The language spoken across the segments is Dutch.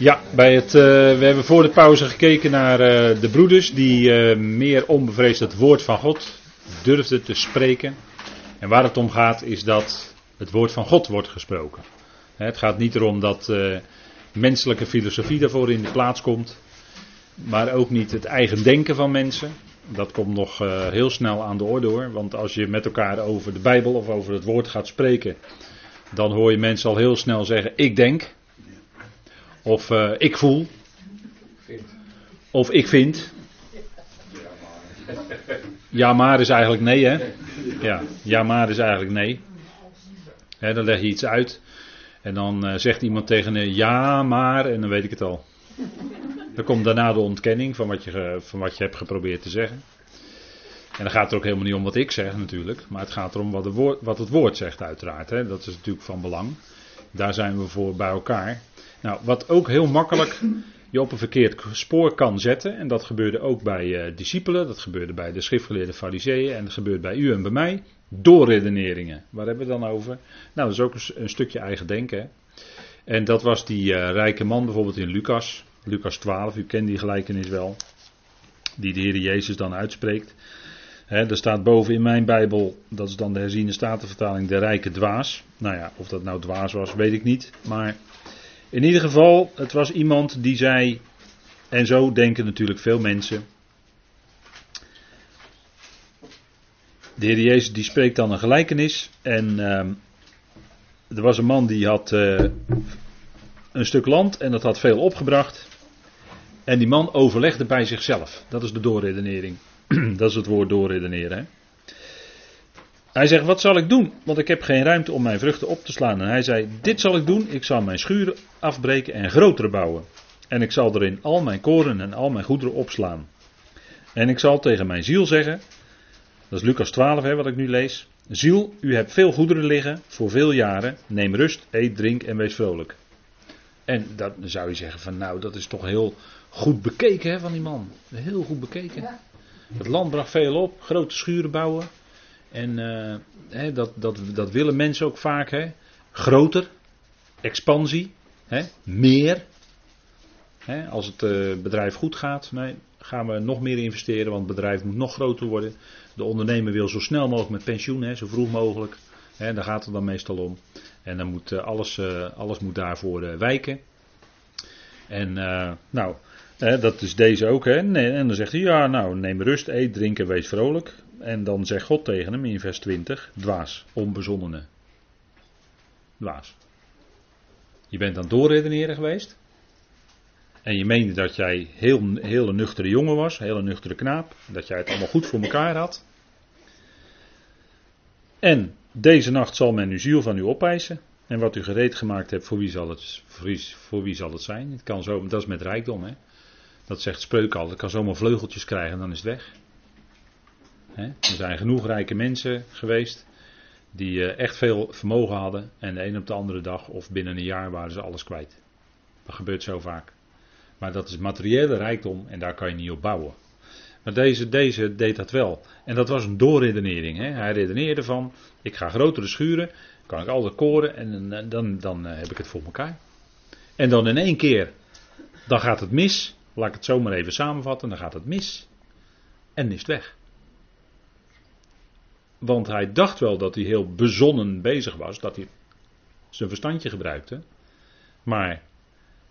Ja, bij het, uh, we hebben voor de pauze gekeken naar uh, de broeders die uh, meer onbevreesd het woord van God durfden te spreken. En waar het om gaat is dat het woord van God wordt gesproken. Het gaat niet erom dat menselijke filosofie daarvoor in de plaats komt, maar ook niet het eigen denken van mensen. Dat komt nog heel snel aan de orde hoor, want als je met elkaar over de Bijbel of over het woord gaat spreken, dan hoor je mensen al heel snel zeggen: Ik denk. Of uh, ik voel. Of ik vind. Ja, maar is eigenlijk nee, hè? Ja, ja, maar is eigenlijk nee. Dan leg je iets uit. En dan uh, zegt iemand tegen je ja, maar. En dan weet ik het al. Dan komt daarna de ontkenning van wat je, van wat je hebt geprobeerd te zeggen. En dan gaat het er ook helemaal niet om wat ik zeg natuurlijk. Maar het gaat erom wat, woord, wat het woord zegt uiteraard. Hè. Dat is natuurlijk van belang. Daar zijn we voor bij elkaar. Nou, wat ook heel makkelijk je op een verkeerd spoor kan zetten. En dat gebeurde ook bij uh, discipelen. Dat gebeurde bij de schriftgeleerde fariseeën. En dat gebeurt bij u en bij mij. Doorredeneringen. Waar hebben we dan over? Nou, dat is ook een, stukje eigen denken. En dat was die uh, rijke man bijvoorbeeld in Lucas. Lucas 12, u kent die gelijkenis wel. Die de Heer Jezus dan uitspreekt. Er staat boven in mijn Bijbel, dat is dan de herziene statenvertaling, de rijke dwaas. Nou ja, of dat nou dwaas was, weet ik niet. Maar in ieder geval, het was iemand die zei, en zo denken natuurlijk veel mensen. De Heer Jezus die spreekt dan een gelijkenis. En uh, er was een man die had uh, een stuk land en dat had veel opgebracht. En die man overlegde bij zichzelf. Dat is de doorredenering. dat is het woord doorredeneren. Hè? Hij zegt, wat zal ik doen? Want ik heb geen ruimte om mijn vruchten op te slaan. En hij zei, dit zal ik doen. Ik zal mijn schuren afbreken en grotere bouwen. En ik zal erin al mijn koren en al mijn goederen opslaan. En ik zal tegen mijn ziel zeggen, dat is Lucas 12 hè, wat ik nu lees. Ziel, u hebt veel goederen liggen voor veel jaren. Neem rust, eet, drink en wees vrolijk. En dat, dan zou je zeggen van nou, dat is toch heel goed bekeken hè, van die man. Heel goed bekeken. Het land bracht veel op, grote schuren bouwen. En uh, hè, dat, dat, dat willen mensen ook vaak. Hè. Groter, expansie, hè, meer. Hè, als het uh, bedrijf goed gaat, gaan we nog meer investeren, want het bedrijf moet nog groter worden. De ondernemer wil zo snel mogelijk met pensioen, hè, zo vroeg mogelijk. Hè, daar gaat het dan meestal om. En dan moet uh, alles, alles moet daarvoor wijken. En nou, dat is deze ook. Hè? En dan zegt hij, ja nou neem rust, eet, drink en wees vrolijk. En dan zegt God tegen hem in vers 20, dwaas, onbezonnene. Dwaas. Je bent aan het doorredeneren geweest. En je meende dat jij heel, heel een nuchtere jongen was, heel een nuchtere knaap. Dat jij het allemaal goed voor elkaar had. En deze nacht zal men uw ziel van u opeisen. En wat u gereed gemaakt hebt, voor wie zal het, voor wie zal het zijn? Het kan zo, dat is met rijkdom. Hè? Dat zegt Spreuk al. Het kan zomaar vleugeltjes krijgen en dan is het weg. Er zijn genoeg rijke mensen geweest die eh, echt veel vermogen hadden en de een op de andere dag of binnen een jaar waren ze alles kwijt. Dat gebeurt zo vaak. Maar dat is materiële rijkdom en daar kan je niet op bouwen. Maar deze, deze deed dat wel. En dat was een doorredenering. Hè? Hij redeneerde van, ik ga grotere schuren, kan ik altijd koren en dan, dan, eh, heb ik het voor elkaar. En dan in één keer, dan gaat het mis. Laat ik het zomaar even samenvatten, dan gaat het mis. En is het weg. Want hij dacht wel dat hij heel bezonnen bezig was, dat hij zijn verstandje gebruikte. Maar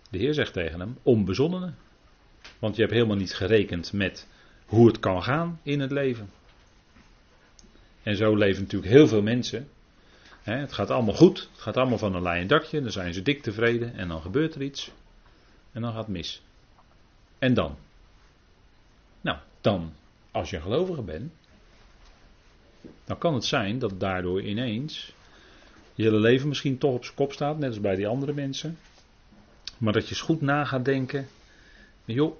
de Heer zegt tegen hem: onbezonnene. Want je hebt helemaal niet gerekend met hoe het kan gaan in het leven. En zo leven natuurlijk heel veel mensen. het gaat allemaal goed, het gaat allemaal van een lijn dakje, dan zijn ze dik tevreden en dan gebeurt er iets. En dan gaat het mis. En dan? Nou, dan, als je een gelovige bent, dan kan het zijn dat daardoor ineens je hele leven misschien toch op zijn kop staat, net als bij die andere mensen. Maar dat je eens goed na gaat denken, joh,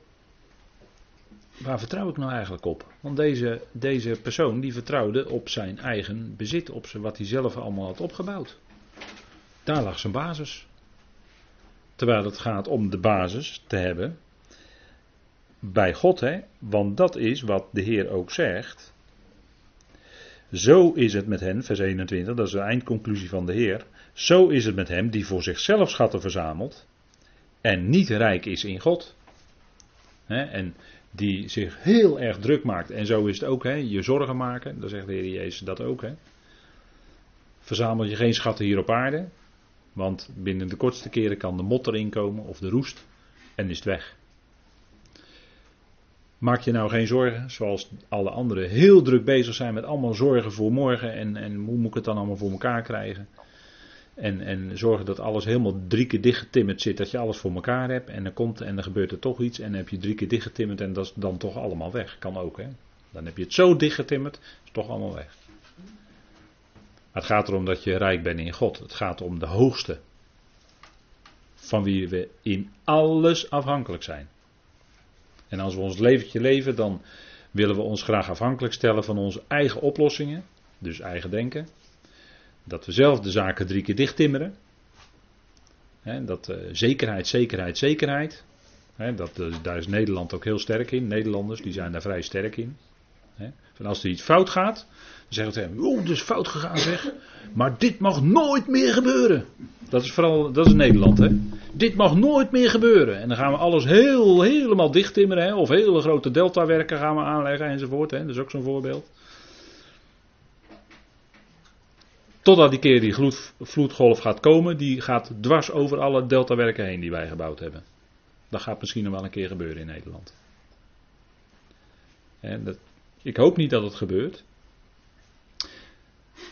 waar vertrouw ik nou eigenlijk op? Want deze, deze persoon die vertrouwde op zijn eigen bezit, op wat hij zelf allemaal had opgebouwd. Daar lag zijn basis. Terwijl het gaat om de basis te hebben bij God, hè? want dat is wat de Heer ook zegt. Zo is het met hen, vers 21, dat is de eindconclusie van de Heer. Zo is het met hem die voor zichzelf schatten verzamelt en niet rijk is in God. En die zich heel erg druk maakt. En zo is het ook, hè, je zorgen maken. Dan zegt de Heer Jezus dat ook. Hè. Verzamel je geen schatten hier op aarde. Want binnen de kortste keren kan de mot erin komen of de roest. En is het weg. Maak je nou geen zorgen, zoals alle anderen heel druk bezig zijn met allemaal zorgen voor morgen. En, en hoe moet ik het dan allemaal voor elkaar krijgen? En, en zorgen dat alles helemaal drie keer dichtgetimmerd zit, dat je alles voor elkaar hebt. En dan komt en dan gebeurt er toch iets en dan heb je drie keer dichtgetimmerd en dat is dan toch allemaal weg. Kan ook hè. Dan heb je het zo dichtgetimmerd, is toch allemaal weg. Maar het gaat erom dat je rijk bent in God. Het gaat om de hoogste. Van wie we in alles afhankelijk zijn. En als we ons leventje leven, dan willen we ons graag afhankelijk stellen van onze eigen oplossingen. Dus eigen denken. Dat we zelf de zaken drie keer dicht timmeren. dat uh, zekerheid, zekerheid, zekerheid. dat, uh, daar is Nederland ook heel sterk in. Nederlanders die zijn daar vrij sterk in. Van als er iets fout gaat, zeggen ze, oh, het is fout gegaan zeg. Maar dit mag nooit meer gebeuren. Dat is vooral, dat is Nederland hè. Dit mag nooit meer gebeuren. En dan gaan we alles heel, helemaal dicht timmeren. Hè? Of hele grote deltawerken gaan we aanleggen enzovoort. Hè? Dat is ook zo'n voorbeeld. Totdat die keer die vloedgolf gaat komen, die gaat dwars over alle deltawerken heen die wij gebouwd hebben. Dat gaat misschien nog wel een keer gebeuren in Nederland. En dat, ik hoop niet dat het gebeurt.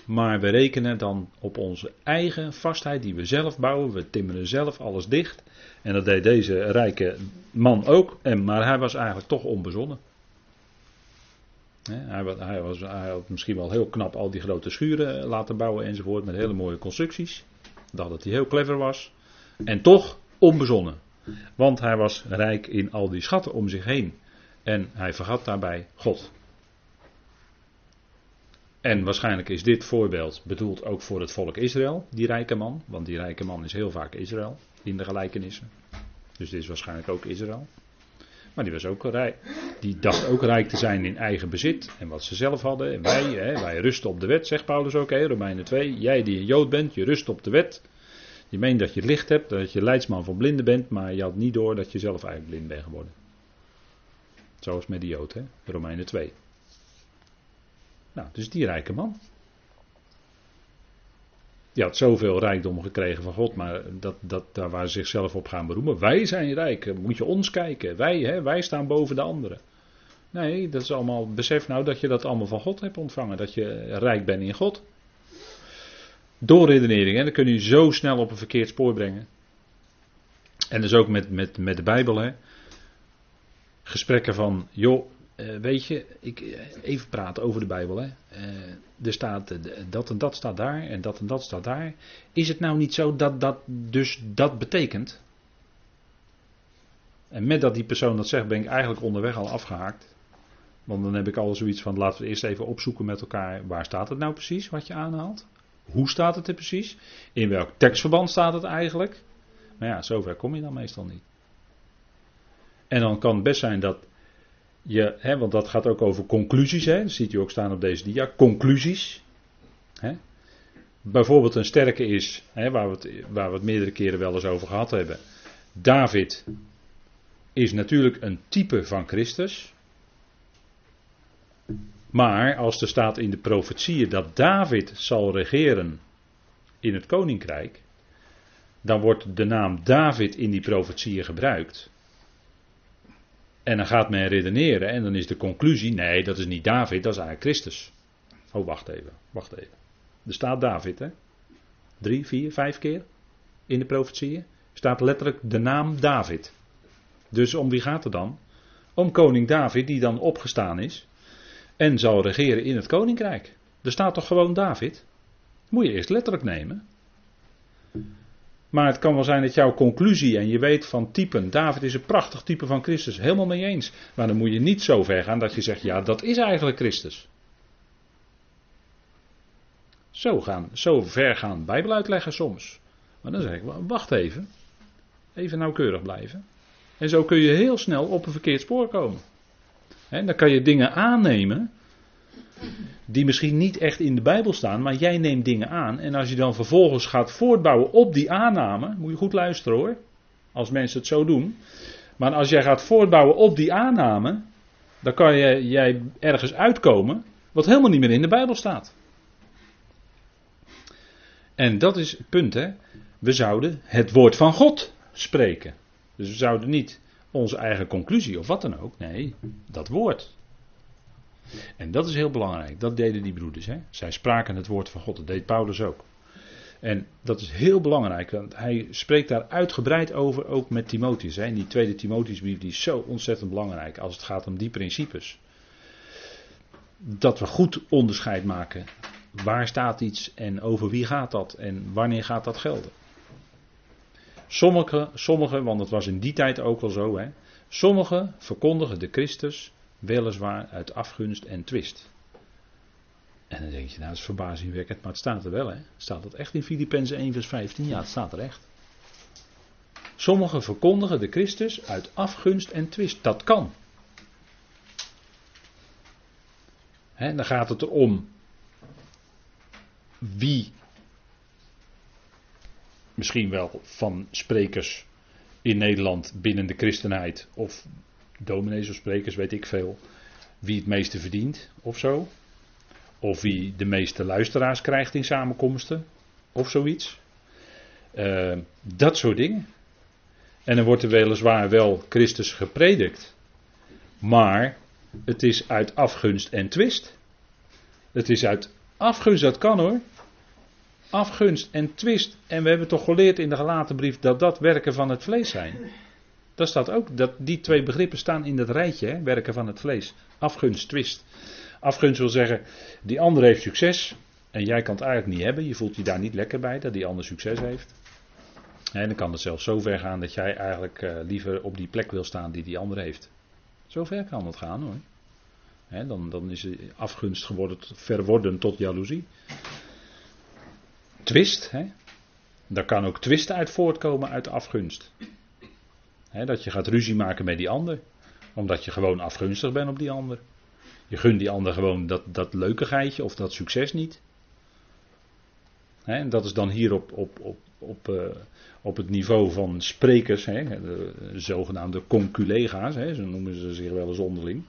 Maar we rekenen dan op onze eigen vastheid die we zelf bouwen. We timmeren zelf alles dicht. En dat deed deze rijke man ook. En, maar hij was eigenlijk toch onbezonnen. Hij, was, hij had misschien wel heel knap al die grote schuren laten bouwen enzovoort. Met hele mooie constructies. Dat hij heel clever was. En toch onbezonnen. Want hij was rijk in al die schatten om zich heen. En hij vergat daarbij God. En waarschijnlijk is dit voorbeeld bedoeld ook voor het volk Israël, die rijke man. Want die rijke man is heel vaak Israël in de gelijkenissen. Dus dit is waarschijnlijk ook Israël. Maar die was ook rijk. Die dacht ook rijk te zijn in eigen bezit. En wat ze zelf hadden. En wij, hè, wij rusten op de wet, zegt Paulus ook, hè, Romeinen 2. Jij die een Jood bent, je rust op de wet. Je meent dat je licht hebt, dat je leidsman van blinden bent, maar je had niet door dat je zelf eigenlijk blind bent geworden. Zoals met die Jood, hè? Romeinen 2. Nou, dus die rijke man. Die had zoveel rijkdom gekregen van God, maar dat, dat, daar waar ze zichzelf op gaan beroemen. Wij zijn rijk, moet je ons kijken. Wij, hè, wij staan boven de anderen. Nee, dat is allemaal. Besef nou dat je dat allemaal van God hebt ontvangen. Dat je rijk bent in God. Door redenering, hè, dan kun je zo snel op een verkeerd spoor brengen. En dus ook met, met, met de Bijbel. Hè. Gesprekken van, joh, uh, weet je, ik, eh, even praten over de Bijbel. Hè. Uh, er staat dat en dat staat daar en dat en dat staat daar. Is het nou niet zo dat dat dus dat betekent? En met dat die persoon dat zegt, ben ik eigenlijk onderweg al afgehaakt. Want dan heb ik al zoiets van: laten we eerst even opzoeken met elkaar. Waar staat het nou precies wat je aanhaalt? Hoe staat het er precies? In welk tekstverband staat het eigenlijk? Maar ja, zover kom je dan meestal niet. En dan kan het best zijn dat je, hè, want dat gaat ook over conclusies, hè, dat ziet u ook staan op deze dia, conclusies. Hè. Bijvoorbeeld een sterke is, hè, waar, we het, waar we het meerdere keren wel eens over gehad hebben. David is natuurlijk een type van Christus. Maar als er staat in de profetieën dat David zal regeren in het koninkrijk, dan wordt de naam David in die profetieën gebruikt. En dan gaat men redeneren en dan is de conclusie: nee, dat is niet David, dat is eigenlijk Christus. Oh, wacht even, wacht even. Er staat David, hè? Drie, vier, vijf keer in de profetieën staat letterlijk de naam David. Dus om wie gaat het dan? Om koning David, die dan opgestaan is en zal regeren in het koninkrijk. Er staat toch gewoon David? Moet je eerst letterlijk nemen. Maar het kan wel zijn dat jouw conclusie en je weet van typen, David is een prachtig type van Christus, helemaal mee eens. Maar dan moet je niet zo ver gaan dat je zegt, ja, dat is eigenlijk Christus. Zo, gaan, zo ver gaan Bijbel uitleggen soms. Maar dan zeg ik, wacht even. Even nauwkeurig blijven. En zo kun je heel snel op een verkeerd spoor komen. En dan kan je dingen aannemen die misschien niet echt in de Bijbel staan, maar jij neemt dingen aan. En als je dan vervolgens gaat voortbouwen op die aanname, moet je goed luisteren hoor. als mensen het zo doen. Maar als jij gaat voortbouwen op die aanname, dan kan jij ergens uitkomen wat helemaal niet meer in de Bijbel staat. En dat is het punt, hè. We zouden het woord van God spreken. Dus we zouden niet onze eigen conclusie of wat dan ook. Nee, dat woord. En dat is heel belangrijk. Dat deden die broeders. Hè? Zij spraken het woord van God. Dat deed Paulus ook. En dat is heel belangrijk, want hij spreekt daar uitgebreid over, ook met Timotheus. Hè. die tweede Timotheusbrief die is zo ontzettend belangrijk als het gaat om die principes. Dat we goed onderscheid maken. Waar staat iets en over wie gaat dat en wanneer gaat dat gelden. Sommige, sommige want het was in die tijd ook wel zo, sommigen verkondigen de Christus weliswaar uit afgunst en twist. En dan denk je, nou dat is verbazingwekkend, maar het staat er wel, hè? Staat het echt in Filippenzen 1 vers 15? Ja, het staat er echt. Sommigen verkondigen de Christus uit afgunst en twist. Dat kan. He, dan gaat het erom wie misschien wel van sprekers in Nederland binnen de christenheid of dominees of sprekers, weet ik veel, wie het meeste verdient of zo. Of wie de meeste luisteraars krijgt in samenkomsten. Of zoiets. Uh, dat soort dingen. En dan wordt er weliswaar wel Christus gepredikt. Maar het is uit afgunst en twist. Het is uit afgunst, dat kan hoor. Afgunst en twist. En we hebben toch geleerd in de gelaten brief dat dat werken van het vlees zijn. Dat staat ook, dat die twee begrippen staan in dat rijtje, hè, werken van het vlees. Afgunst, twist. Afgunst wil zeggen, die ander heeft succes en jij kan het eigenlijk niet hebben. Je voelt je daar niet lekker bij dat die ander succes heeft. En dan kan het zelfs zo ver gaan dat jij eigenlijk uh, liever op die plek wil staan die die ander heeft. Zo ver kan het gaan hoor. Dan, dan is afgunst geworden, verworden tot jaloezie. Twist, hè? daar kan ook twist uit voortkomen uit afgunst. Dat je gaat ruzie maken met die ander, omdat je gewoon afgunstig bent op die ander. Je gunt die ander gewoon dat, dat leukigheidje of dat succes niet. en dat is dan hier op, op, op, op, uh, op het niveau van sprekers, de, zogenaamde conculega's, zo noemen ze zich wel eens onderling.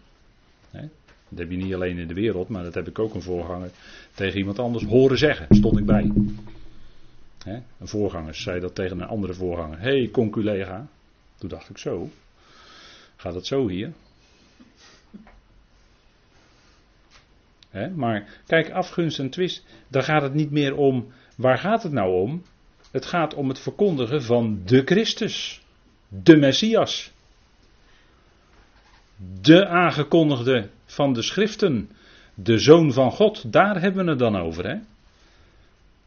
dat heb je niet alleen in de wereld, maar dat heb ik ook een voorganger tegen iemand anders horen zeggen. Stond ik bij. een voorganger zei dat tegen een andere voorganger. Hé, hey, conculega. Toen dacht ik zo. Gaat het zo hier? maar kijk, afgunst en twist, daar gaat het niet meer om. Waar gaat het nou om? Het gaat om het verkondigen van de Christus, de Messias. De aangekondigde van de schriften, de zoon van God, daar hebben we het dan over. Hè?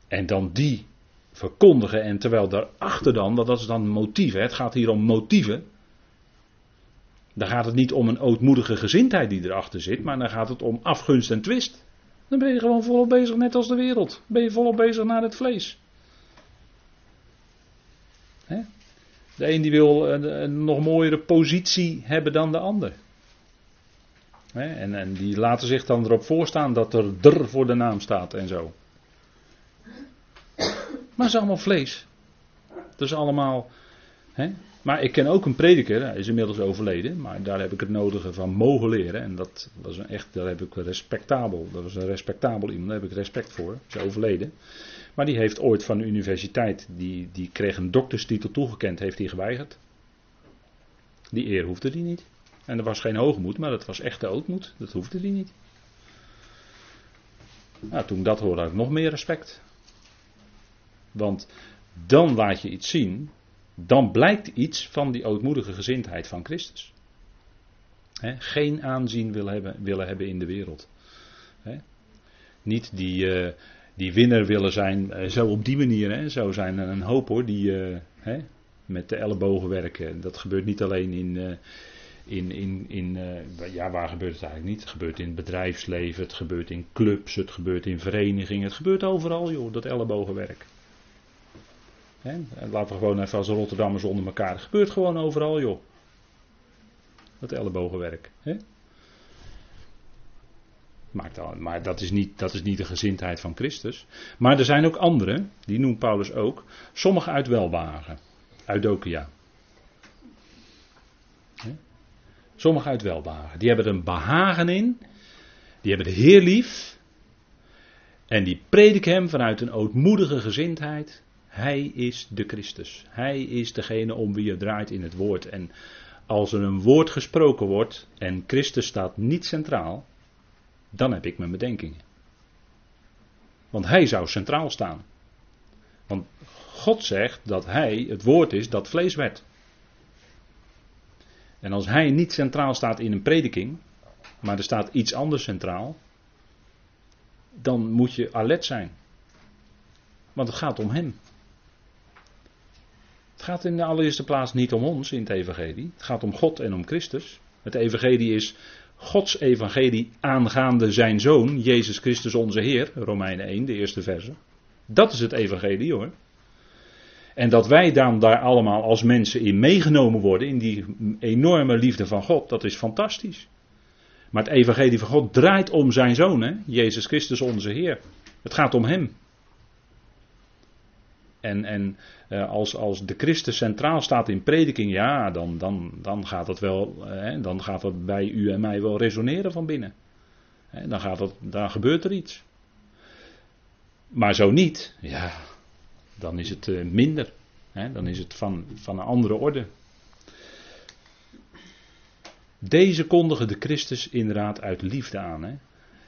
En dan die verkondigen en terwijl daarachter dan, dat is dan motieven, het gaat hier om motieven. Dan gaat het niet om een ootmoedige gezindheid die erachter zit, maar dan gaat het om afgunst en twist. Dan ben je gewoon volop bezig, net als de wereld. Ben je volop bezig naar het vlees. De een die wil een, nog mooiere positie hebben dan de ander. En, en die laten zich dan erop voorstaan dat er dr voor de naam staat en zo. Maar het is allemaal vlees. Het is allemaal. Maar ik ken ook een prediker, hij is inmiddels overleden, maar daar heb ik het nodige van mogen leren. En dat was een echt, daar heb ik respectabel, dat was een respectabel iemand, daar heb ik respect voor, is overleden. Maar die heeft ooit van de universiteit, die, die kreeg een dokterstitel toegekend, heeft hij geweigerd. Die eer hoefde hij niet. En er was geen hoogmoed, maar dat was echte ootmoed, dat hoefde hij niet. Nou, toen dat hoorde, had ik nog meer respect. Want dan laat je iets zien dan blijkt iets van die ootmoedige gezindheid van Christus. geen aanzien willen hebben, willen hebben in de wereld. niet die, uh, die winnaar willen zijn, uh, zo op die manier. Zo zijn er een hoop hoor, die uh, met de ellebogen werken. Dat gebeurt niet alleen in, in, in, in ja waar gebeurt het eigenlijk niet? Het gebeurt in het bedrijfsleven, het gebeurt in clubs, het gebeurt in verenigingen, het gebeurt overal joh, dat ellebogenwerk. He, laten we gewoon even als Rotterdammers onder elkaar. Het gebeurt gewoon overal, joh. Dat ellebogenwerk. Maakt al, maar dat is, niet, dat is niet de gezindheid van Christus. Maar er zijn ook anderen, die noemt Paulus ook. Sommigen uit welwagen. Uit Dokia. Sommigen uit welbehagen. Die hebben er een behagen in. Die hebben de Heer lief. En die prediken hem vanuit een ootmoedige gezindheid. Hij is de Christus. Hij is degene om wie je draait in het woord. En als er een woord gesproken wordt en Christus staat niet centraal, dan heb ik mijn bedenkingen. Want hij zou centraal staan. Want God zegt dat hij het woord is dat vlees werd. En als hij niet centraal staat in een prediking, maar er staat iets anders centraal, dan moet je alert zijn. Want het gaat om hem. Het gaat in de allereerste plaats niet om ons in het evangelie. Het gaat om God en om Christus. Het evangelie is Gods evangelie aangaande zijn zoon, Jezus Christus onze Heer, Romeinen 1, de eerste verse. Dat is het evangelie hoor. En dat wij dan daar allemaal als mensen in meegenomen worden, in die enorme liefde van God, dat is fantastisch. Maar het evangelie van God draait om zijn zoon, hè? Jezus Christus onze Heer. Het gaat om hem. En, en eh, als, als de Christus centraal staat in prediking, ja, dan, dan, dan gaat het wel, eh, dan gaat het bij u en mij wel resoneren van binnen. dan, gaat het, dan gebeurt er iets. Maar zo niet, ja, dan is het eh, minder. dan is het van, van een andere orde. Deze kondigen de Christus inderdaad uit liefde aan. Hè?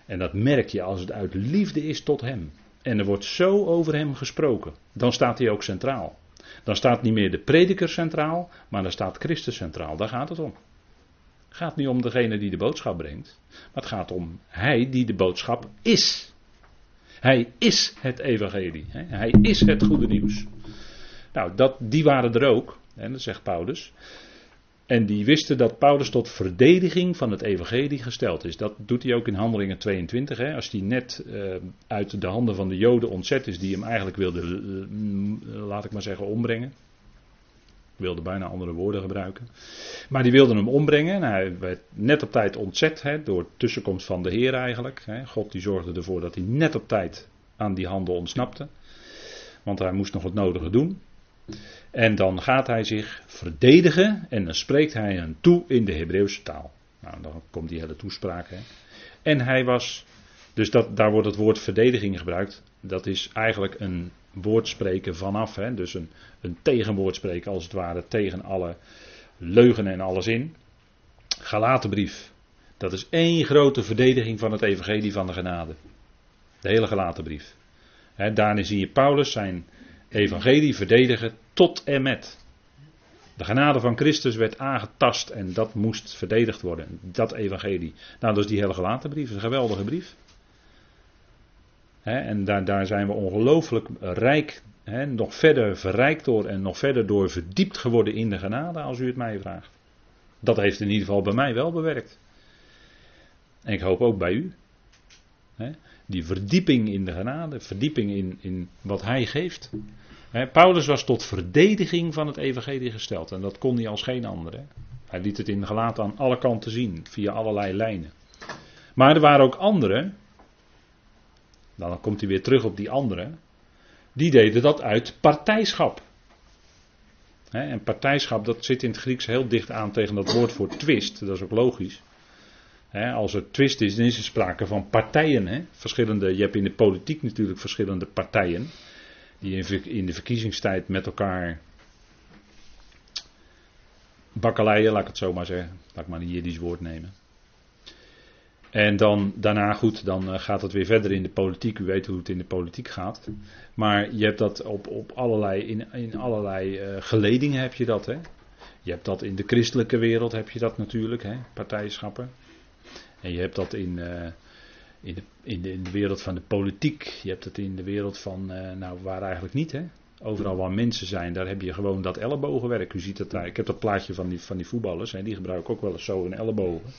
En dat merk je als het uit liefde is tot Hem. En er wordt zo over Hem gesproken. Dan staat Hij ook centraal. Dan staat niet meer de prediker centraal, maar dan staat Christus centraal. Daar gaat het om. Het gaat niet om degene die de boodschap brengt. Maar het gaat om Hij die de boodschap is. Hij is het evangelie. Hij is het goede nieuws. Nou, dat, die waren er ook. En dat zegt Paulus. En die wisten dat Paulus tot verdediging van het evangelie gesteld is. Dat doet hij ook in Handelingen 22. Hè, als hij net uh, uit de handen van de Joden ontzet is, die hem eigenlijk wilden, uh, laat ik maar zeggen, ombrengen. Ik wilde bijna andere woorden gebruiken. Maar die wilden hem ombrengen. En hij werd net op tijd ontzet hè, door tussenkomst van de Heer eigenlijk. Hè. God die zorgde ervoor dat hij net op tijd aan die handen ontsnapte. Want hij moest nog het nodige doen. En dan gaat hij zich verdedigen en dan spreekt hij hen toe in de Hebreeuwse taal. Nou, dan komt die hele toespraak. Hè. En hij was, dus dat, daar wordt het woord verdediging gebruikt. Dat is eigenlijk een woord spreken vanaf. Hè. Dus een, een spreken als het ware tegen alle leugen en alles in. Galatenbrief. Dat is één grote verdediging van het evangelie van de genade. De hele Galatenbrief. daarin zie je Paulus zijn evangelie verdedigen tot en met. De genade van Christus werd aangetast en dat moest verdedigd worden. Dat evangelie. Nou, dat is die hele gelaten brief. Een geweldige brief. en daar, daar, zijn we ongelooflijk rijk, nog verder verrijkt door en nog verder door verdiept geworden in de genade, als u het mij vraagt. Dat heeft in ieder geval bij mij wel bewerkt. En ik hoop ook bij u. die verdieping in de genade, verdieping in, in wat hij geeft. Paulus was tot verdediging van het evangelie gesteld en dat kon hij als geen andere. Hij liet het in gelaten aan alle kanten zien, via allerlei lijnen. Maar er waren ook anderen, dan komt hij weer terug op die anderen, die deden dat uit partijschap. en partijschap, dat zit in het Grieks heel dicht aan tegen dat woord voor twist, dat is ook logisch. als er twist is, dan is er sprake van partijen. Verschillende, je hebt in de politiek natuurlijk verschillende partijen die in de verkiezingstijd met elkaar bakkeleien, laat ik het zo maar zeggen. Laat ik maar een Jiddisch woord nemen. En dan daarna goed, dan eh, gaat het weer verder in de politiek. U weet hoe het in de politiek gaat. Maar je hebt dat op, op allerlei, in, in allerlei uh, geledingen heb je dat. Hè? Je hebt dat in de christelijke wereld heb je dat natuurlijk, hè? partijschappen. En je hebt dat in, uh, in de, in, de, in de wereld van de politiek. Je hebt het in de wereld van, uh, nou waar eigenlijk niet hè. Overal waar mensen zijn, daar heb je gewoon dat ellebogenwerk. U ziet het daar. Ik heb dat plaatje van die, van die voetballers. Hè, die gebruiken ook wel eens zo een ellebogen.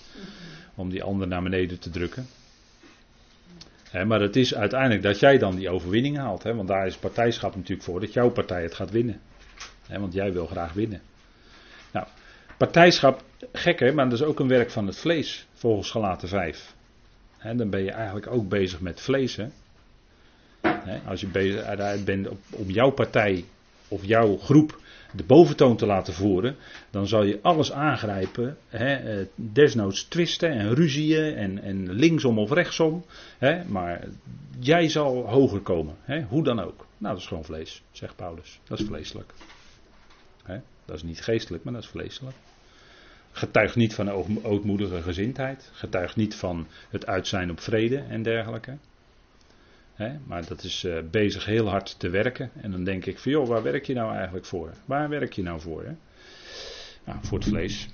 Om die ander naar beneden te drukken. Hè, maar het is uiteindelijk dat jij dan die overwinning haalt. Hè, want daar is partijschap natuurlijk voor. Dat jouw partij het gaat winnen. Hè, want jij wil graag winnen. Nou, partijschap, gek hè, maar dat is ook een werk van het vlees. Volgens gelaten 5 dan ben je eigenlijk ook bezig met vlees. Hè? als je bezig bent om jouw partij of jouw groep de boventoon te laten voeren, dan zal je alles aangrijpen. Eh, desnoods twisten en ruzieën en, en linksom of rechtsom. Maar jij zal hoger komen, hoe dan ook. Nou, dat is gewoon vlees, zegt Paulus. Dat is vleeselijk. Dat is niet geestelijk, maar dat is vleeselijk. Getuigt niet van ootmoedige gezindheid. Getuigt niet van het uitzijn op vrede en dergelijke maar dat is uh, bezig heel hard te werken. En dan denk ik van joh, waar werk je nou eigenlijk voor? Waar werk je nou voor? Nou, voor het vlees.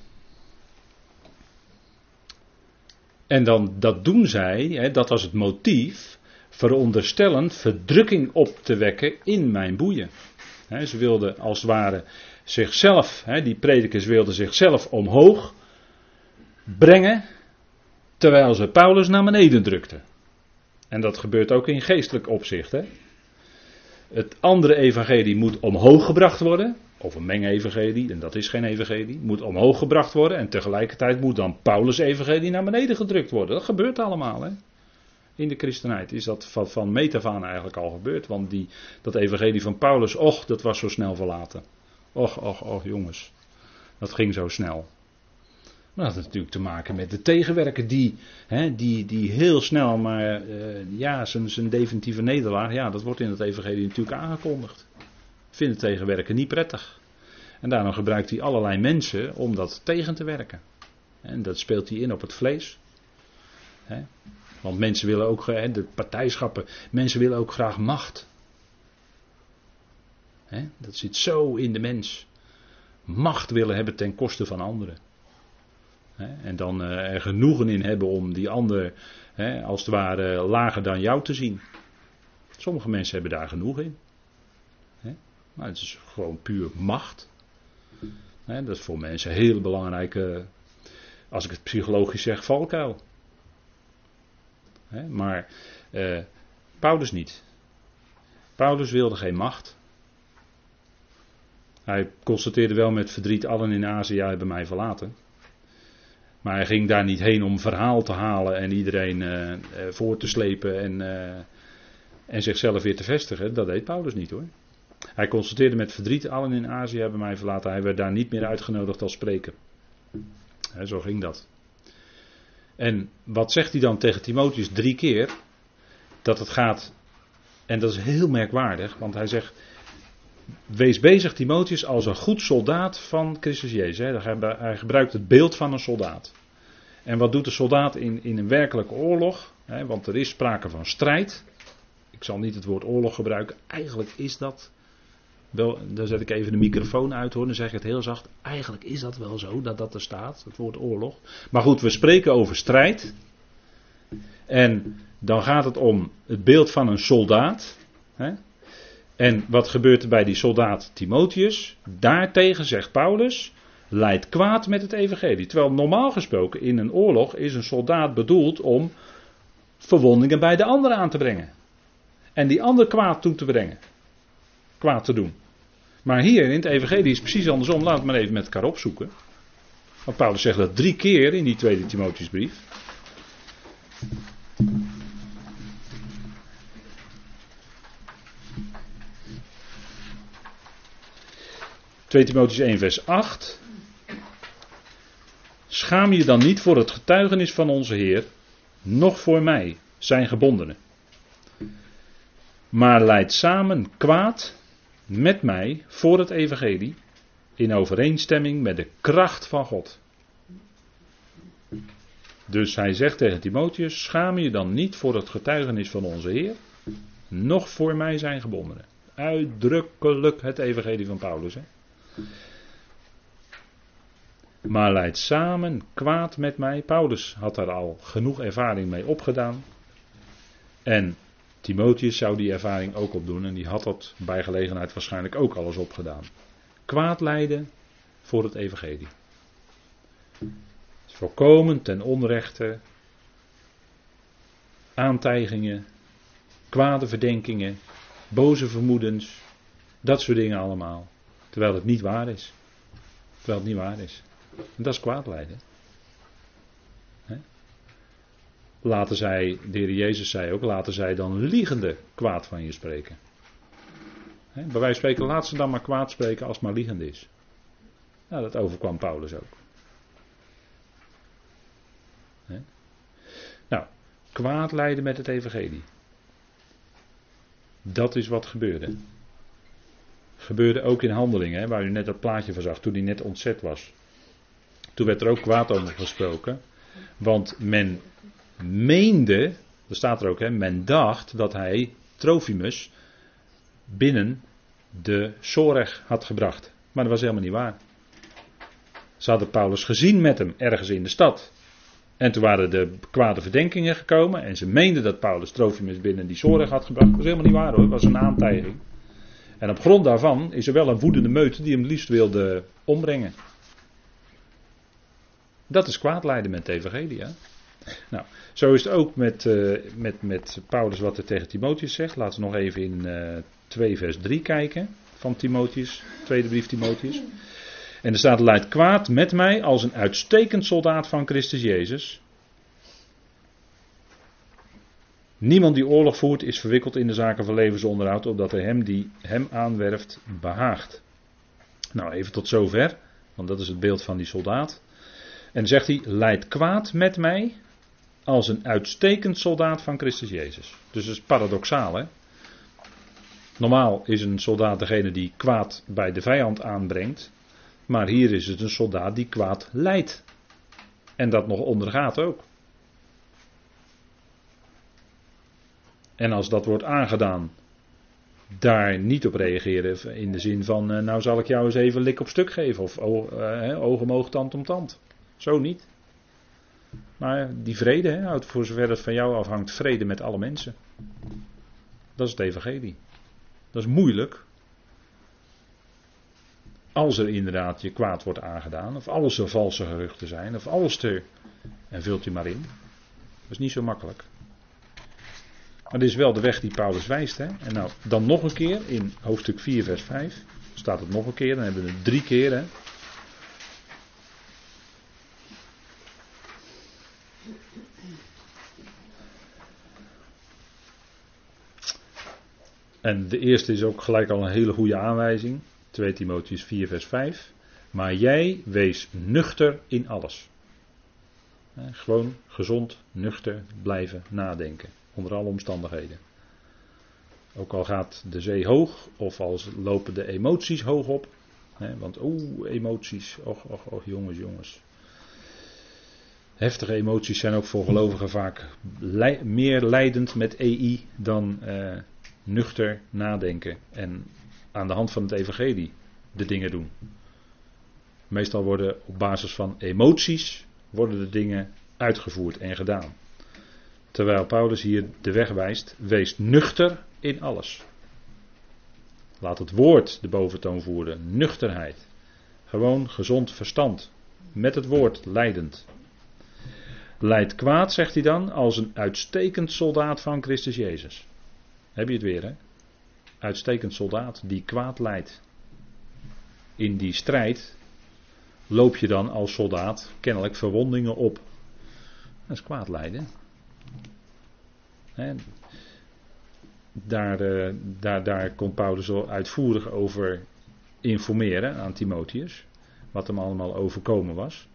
En dan dat doen zij, dat was het motief, veronderstellend verdrukking op te wekken in mijn boeien. Ze wilden als het ware zichzelf, die predikers wilden zichzelf omhoog brengen, terwijl ze Paulus naar beneden drukten. En dat gebeurt ook in geestelijk opzicht. Het andere evangelie moet omhoog gebracht worden. Of een mengevangelie, en dat is geen evangelie. Moet omhoog gebracht worden. En tegelijkertijd moet dan Paulus' evangelie naar beneden gedrukt worden. Dat gebeurt allemaal. Hè? In de christenheid is dat van, van metafaan eigenlijk al gebeurd. Want die, dat evangelie van Paulus, och, dat was zo snel verlaten. Och, och, och, jongens. Dat ging zo snel. Maar dat had natuurlijk te maken met de tegenwerker die, hè, die, die heel snel, maar uh, ja, zijn, zijn definitieve nederlaag, ja, dat wordt in het evangelie natuurlijk aangekondigd. Vindt de tegenwerker niet prettig. En daarom gebruikt hij allerlei mensen om dat tegen te werken. En dat speelt hij in op het vlees. Hè. Want mensen willen ook, de partijschappen, mensen willen ook graag macht. Dat zit zo in de mens. Macht willen hebben ten koste van anderen. En dan eh, er genoegen in hebben om die ander als het ware lager dan jou te zien. Sommige mensen hebben daar genoeg in. Maar het is gewoon puur macht. Dat is voor mensen een heel belangrijke, als ik het psychologisch zeg, valkuil. Maar eh, Paulus niet. Paulus wilde geen macht. Hij constateerde wel met verdriet: allen in Azië hebben mij verlaten. Maar hij ging daar niet heen om verhaal te halen en iedereen uh, voor te slepen en, en zichzelf weer te vestigen. Dat deed Paulus niet hoor. Hij constateerde met verdriet, allen in Azië hebben mij verlaten. Hij werd daar niet meer uitgenodigd als spreker. He, zo ging dat. En wat zegt hij dan tegen Timotheus drie keer? Dat het gaat, en dat is heel merkwaardig, want hij zegt, wees bezig, Timotheus, als een goed soldaat van Christus Jezus. Hij gebruikt het beeld van een soldaat. En wat doet de soldaat in, in een werkelijke oorlog? Want er is sprake van strijd. Ik zal niet het woord oorlog gebruiken. Eigenlijk is dat. Wel, dan zet ik even de microfoon uit hoor, dan zeg ik het heel zacht. Eigenlijk is dat wel zo dat dat er staat, het woord oorlog. Maar goed, we spreken over strijd. En dan gaat het om het beeld van een soldaat. Hè? En wat gebeurt er bij die soldaat Timotheus? Daartegen zegt Paulus, leidt kwaad met het evangelie. Terwijl normaal gesproken in een oorlog is een soldaat bedoeld om verwondingen bij de ander aan te brengen. En die ander kwaad toe te brengen. Kwaad te doen. Maar hier in het evangelie is precies andersom. Laat het maar even met elkaar opzoeken. Want Paulus zegt dat drie keer in die tweede Timotheusbrief. 2 Timotheus 1 vers 8. Schaam je dan niet voor het getuigenis van onze Heer, noch voor mij, zijn gebondenen. Maar leid samen kwaad met mij voor het evangelie, in overeenstemming met de kracht van God. Dus hij zegt tegen Timotheus, schaam je dan niet voor het getuigenis van onze Heer, noch voor mij zijn gebondenen. Uitdrukkelijk het evangelie van Paulus. Hè? Maar leidt samen kwaad met mij. Paulus had daar al genoeg ervaring mee opgedaan. En Timotheus zou die ervaring ook opdoen. En die had dat bij gelegenheid waarschijnlijk ook alles opgedaan. Kwaad leiden voor het evangelie. Voorkomen ten onrechte. Aantijgingen. Kwade verdenkingen. Boze vermoedens. Dat soort dingen allemaal. Terwijl het niet waar is. Terwijl het niet waar is. En dat is kwaad leiden. Laten zij, de heer Jezus zei ook, laten zij dan liegende kwaad van je spreken. He, bij wijze spreken, laat ze dan maar kwaad spreken als het maar liegend is. Nou, dat overkwam Paulus ook. Nou, kwaad leiden met het evangelie. Dat is wat gebeurde. Gebeurde ook in handelingen, waar u net dat plaatje van zag, toen hij net ontzet was. Toen werd er ook kwaad over gesproken. Want men meende, er staat er ook, hè, men dacht dat hij Trofimus binnen de Soreg had gebracht. Maar dat was helemaal niet waar. Ze hadden Paulus gezien met hem ergens in de stad. En toen waren de kwade verdenkingen gekomen. En ze meenden dat Paulus Trofimus binnen die Soreg had gebracht. Dat was helemaal niet waar hoor, dat was een aantijging. En op grond daarvan is er wel een woedende meute die hem liefst wilde ombrengen. Dat is kwaadlijden met de evangelie. Nou, zo is het ook met, uh, met, met Paulus wat hij tegen Timotheus zegt. Laten we nog even in uh, eh, 2 vers 3 kijken van Timotheus, tweede brief Timotheus. En er staat, leidt kwaad met mij als een uitstekend soldaat van Christus Jezus. Niemand die oorlog voert is verwikkeld in de zaken van levensonderhoud, opdat hij hem die hem aanwerft behaagt. Nou, even tot zover, want dat is het beeld van die soldaat. En zegt hij, leidt kwaad met mij als een uitstekend soldaat van Christus Jezus. Dus dat is paradoxaal, hè? Normaal is een soldaat degene die kwaad bij de vijand aanbrengt. Maar hier is het een soldaat die kwaad leidt. En dat nog ondergaat ook. En als dat wordt aangedaan, daar niet op reageren in de zin van, eh, nou zal ik jou eens even lik op stuk geven. Of oog om oog, tand om tand. Zo niet. Maar die vrede, hè, houdt voor zover het van jou afhangt, vrede met alle mensen. Dat is het evangelie. Dat is moeilijk. Als er inderdaad je kwaad wordt aangedaan, of alles er valse geruchten zijn, of alles er. En vult je maar in. Dat is niet zo makkelijk. Maar dit is wel de weg die Paulus wijst. Hè? En nou, dan nog een keer in hoofdstuk 4, vers 5. Staat het nog een keer, dan hebben we het drie keer. Hè? En de eerste is ook gelijk al een hele goede aanwijzing. 2 Timotheus 4, vers 5. Maar jij wees nuchter in alles. Gewoon gezond, nuchter blijven nadenken. Onder alle omstandigheden. Ook al gaat de zee hoog, of als lopen de emoties hoog op. want oeh, emoties. Och, och, och, jongens, jongens. Heftige emoties zijn ook voor gelovigen vaak meer leidend met EI dan eh, nuchter nadenken en aan de hand van het evangelie de dingen doen. Meestal worden op basis van emoties worden de dingen uitgevoerd en gedaan. Terwijl Paulus hier de weg wijst, wees nuchter in alles. Laat het woord de boventoon voeren, nuchterheid. Gewoon gezond verstand, met het woord leidend. Leid kwaad, zegt hij dan, als een uitstekend soldaat van Christus Jezus. Heb je het weer, hè? Uitstekend soldaat die kwaad leidt. In die strijd loop je dan als soldaat kennelijk verwondingen op. Dat is kwaad leiden. Daar, uh, daar, daar komt Paulus zo uitvoerig over informeren aan Timotheus. Wat hem allemaal overkomen was.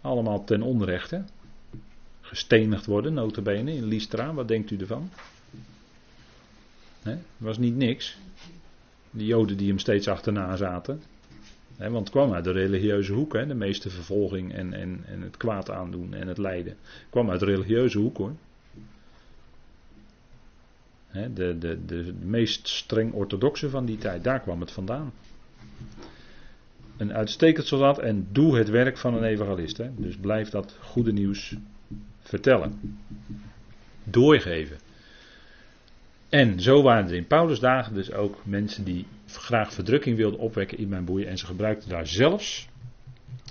Allemaal ten onrechte. Gestenigd worden, notabene, in Lystra. Wat denkt u ervan? Het was niet niks. De joden die hem steeds achterna zaten. want het kwam uit de religieuze hoek. de meeste vervolging en, en, en het kwaad aandoen en het lijden. kwam uit de religieuze hoek hoor. de, de, de, de meest streng orthodoxe van die tijd, daar kwam het vandaan. Een uitstekend soldaat en doe het werk van een evangelist. Dus blijf dat goede nieuws vertellen. Doorgeven. En zo waren er in Paulus dagen dus ook mensen die graag verdrukking wilden opwekken in mijn boeien. En ze gebruikten daar zelfs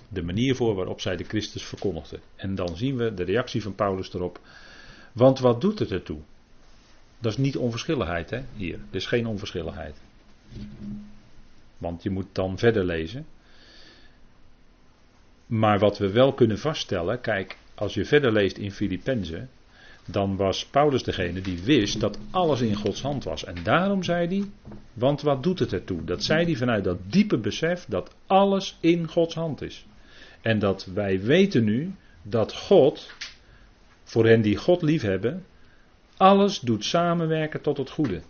de manier voor waarop zij de Christus verkondigden. En dan zien we de reactie van Paulus erop. Want wat doet het ertoe? Dat is niet onverschilligheid hè, hier. Er is geen onverschilligheid. Want je moet dan verder lezen. Maar wat we wel kunnen vaststellen, kijk, als je verder leest in Filippenzen, dan was Paulus degene die wist dat alles in Gods hand was. En daarom zei hij, want wat doet het ertoe? Dat zei hij vanuit dat diepe besef dat alles in Gods hand is. En dat wij weten nu dat God, voor hen die God liefhebben, alles doet samenwerken tot het goede.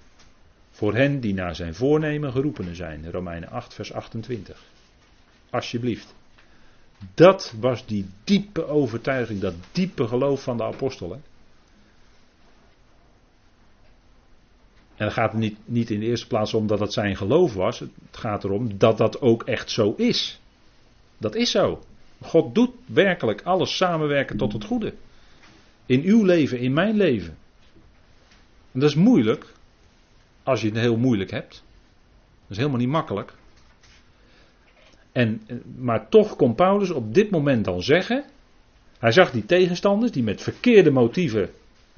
Voor hen die naar zijn voornemen geroepenen zijn. Romeinen 8, vers 28. Alsjeblieft. Dat was die diepe overtuiging, dat diepe geloof van de apostelen. En het gaat niet, niet in de eerste plaats om dat het zijn geloof was. Het gaat erom dat dat ook echt zo is. Dat is zo. God doet werkelijk alles samenwerken tot het goede. In uw leven, in mijn leven. En dat is moeilijk. Als je het heel moeilijk hebt. Dat is helemaal niet makkelijk. En, maar toch kon Paulus op dit moment dan zeggen. Hij zag die tegenstanders die met verkeerde motieven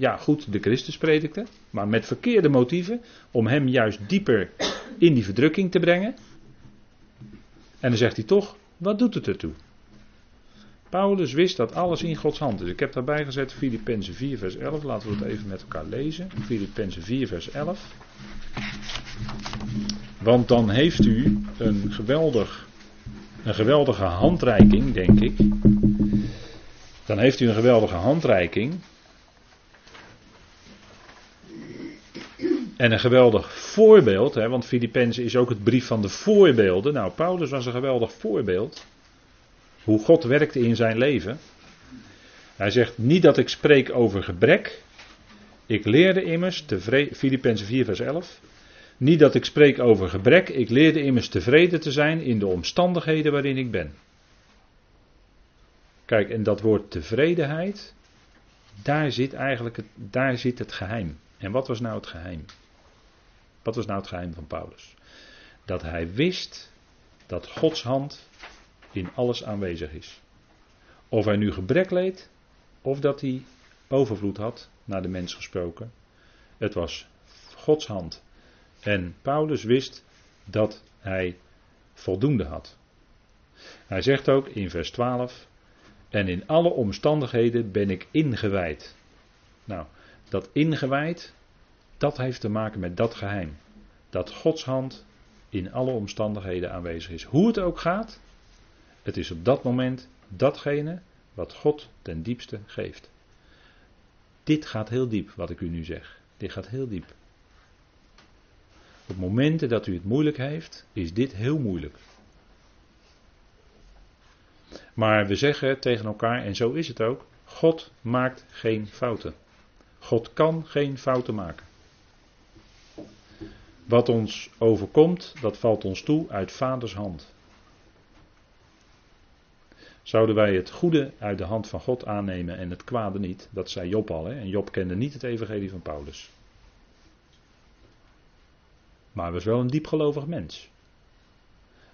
ja goed, de Christus predikte, maar met verkeerde motieven om hem juist dieper in die verdrukking te brengen. En dan zegt hij toch, wat doet het ertoe? Paulus wist dat alles in Gods hand is. Ik heb daarbij gezet Filippenzen 4 vers 11. Laten we het even met elkaar lezen. Filippenzen 4 vers 11. Want dan heeft u een, geweldig, een geweldige handreiking, denk ik. Dan heeft u een geweldige handreiking En een geweldig voorbeeld, hè, want Filippenzen is ook het brief van de voorbeelden. Nou, Paulus was een geweldig voorbeeld. Hoe God werkte in zijn leven. Hij zegt niet dat ik spreek over gebrek. Ik leerde immers, Filippenzen 4 vers 11. Niet dat ik spreek over gebrek, ik leerde immers tevreden te zijn in de omstandigheden waarin ik ben. Kijk, en dat woord tevredenheid, daar zit eigenlijk het, daar zit het geheim. En wat was nou het geheim? Wat was nou het geheim van Paulus? Dat hij wist dat Gods hand in alles aanwezig is. Of hij nu gebrek leed, of dat hij overvloed had, naar de mens gesproken. Het was Gods hand. En Paulus wist dat hij voldoende had. Hij zegt ook in vers 12: En in alle omstandigheden ben ik ingewijd. Nou, dat ingewijd, dat heeft te maken met dat geheim. Dat Gods hand in alle omstandigheden aanwezig is. Hoe het ook gaat, het is op dat moment datgene wat God ten diepste geeft. Dit gaat heel diep, wat ik u nu zeg. Dit gaat heel diep. Op momenten dat u het moeilijk heeft, is dit heel moeilijk. Maar we zeggen tegen elkaar, en zo is het ook, God maakt geen fouten. God kan geen fouten maken. Wat ons overkomt, dat valt ons toe uit vaders hand. Zouden wij het goede uit de hand van God aannemen en het kwade niet? Dat zei Job al, hè? en Job kende niet het evangelie van Paulus. Maar hij was wel een diepgelovig mens.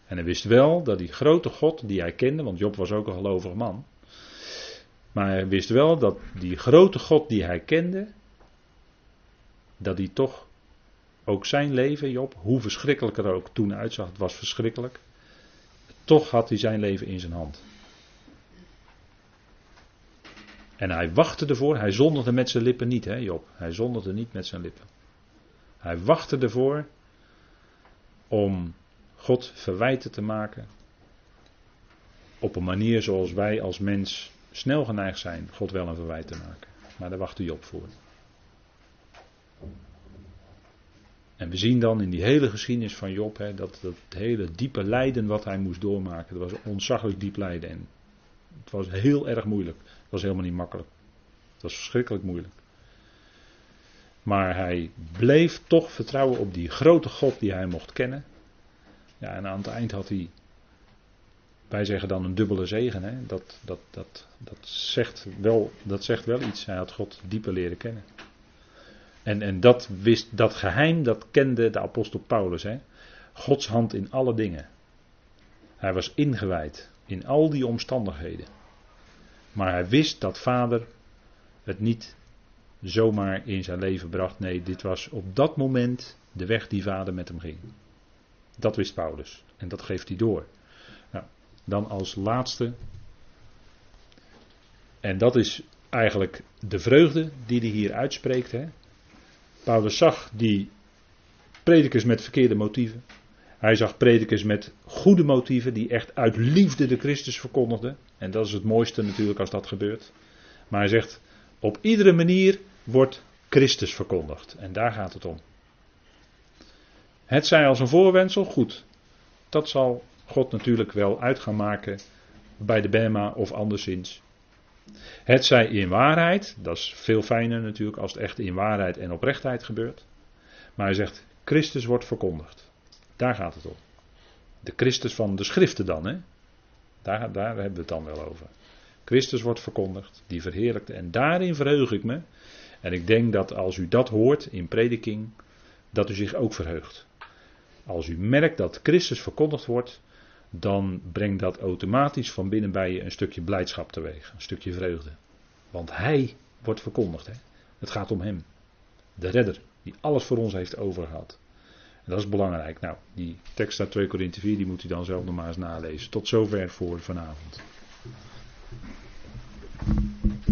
En hij wist wel dat die grote God die hij kende, want Job was ook een gelovig man. Maar hij wist wel dat die grote God die hij kende, dat hij toch ook zijn leven, Job, hoe verschrikkelijk er ook toen uitzag, het was verschrikkelijk. Toch had hij zijn leven in zijn hand. En hij wachtte ervoor, hij zondigde met zijn lippen niet, hè Job. Hij zondigde niet met zijn lippen. Hij wachtte ervoor om God verwijten te maken. Op een manier zoals wij als mens snel geneigd zijn God wel een verwijt te maken. Maar daar wachtte Job voor. En we zien dan in die hele geschiedenis van Job hè, dat dat hele diepe lijden wat hij moest doormaken, dat was ontzaglijk diep lijden. En het was heel erg moeilijk. Het was helemaal niet makkelijk. Het was verschrikkelijk moeilijk. Maar hij bleef toch vertrouwen op die grote God die hij mocht kennen. Ja, en aan het eind had hij, wij zeggen dan een dubbele zegen. Hè? Dat, dat, dat, dat, zegt wel, dat zegt wel iets. Hij had God dieper leren kennen. En, en dat, wist, dat geheim, dat kende de apostel Paulus. Hè? Gods hand in alle dingen. Hij was ingewijd in al die omstandigheden. Maar hij wist dat vader het niet zomaar in zijn leven bracht. Nee, dit was op dat moment de weg die vader met hem ging. Dat wist Paulus. En dat geeft hij door. Nou, dan als laatste. En dat is eigenlijk de vreugde die hij hier uitspreekt. Hè. Paulus zag die predikers met verkeerde motieven. Hij zag predikers met goede motieven die echt uit liefde de Christus verkondigden. En dat is het mooiste natuurlijk als dat gebeurt. Maar hij zegt, op iedere manier wordt Christus verkondigd. En daar gaat het om. Het zij als een voorwensel, goed. Dat zal God natuurlijk wel uit gaan maken bij de Bema of anderszins. Het zij in waarheid, dat is veel fijner natuurlijk als het echt in waarheid en oprechtheid gebeurt. Maar hij zegt, Christus wordt verkondigd. Daar gaat het om. De Christus van de schriften dan, hè? Daar, daar hebben we het dan wel over. Christus wordt verkondigd, die verheerlijkte. En daarin verheug ik me. En ik denk dat als u dat hoort in prediking, dat u zich ook verheugt. Als u merkt dat Christus verkondigd wordt, dan brengt dat automatisch van binnen bij je een stukje blijdschap teweeg, een stukje vreugde. Want Hij wordt verkondigd. Hè? Het gaat om Hem. De redder, die alles voor ons heeft overgehad. En dat is belangrijk. Nou, die tekst uit 2 Korinthe 4, die moet u dan zelf nog maar eens nalezen. Tot zover voor vanavond.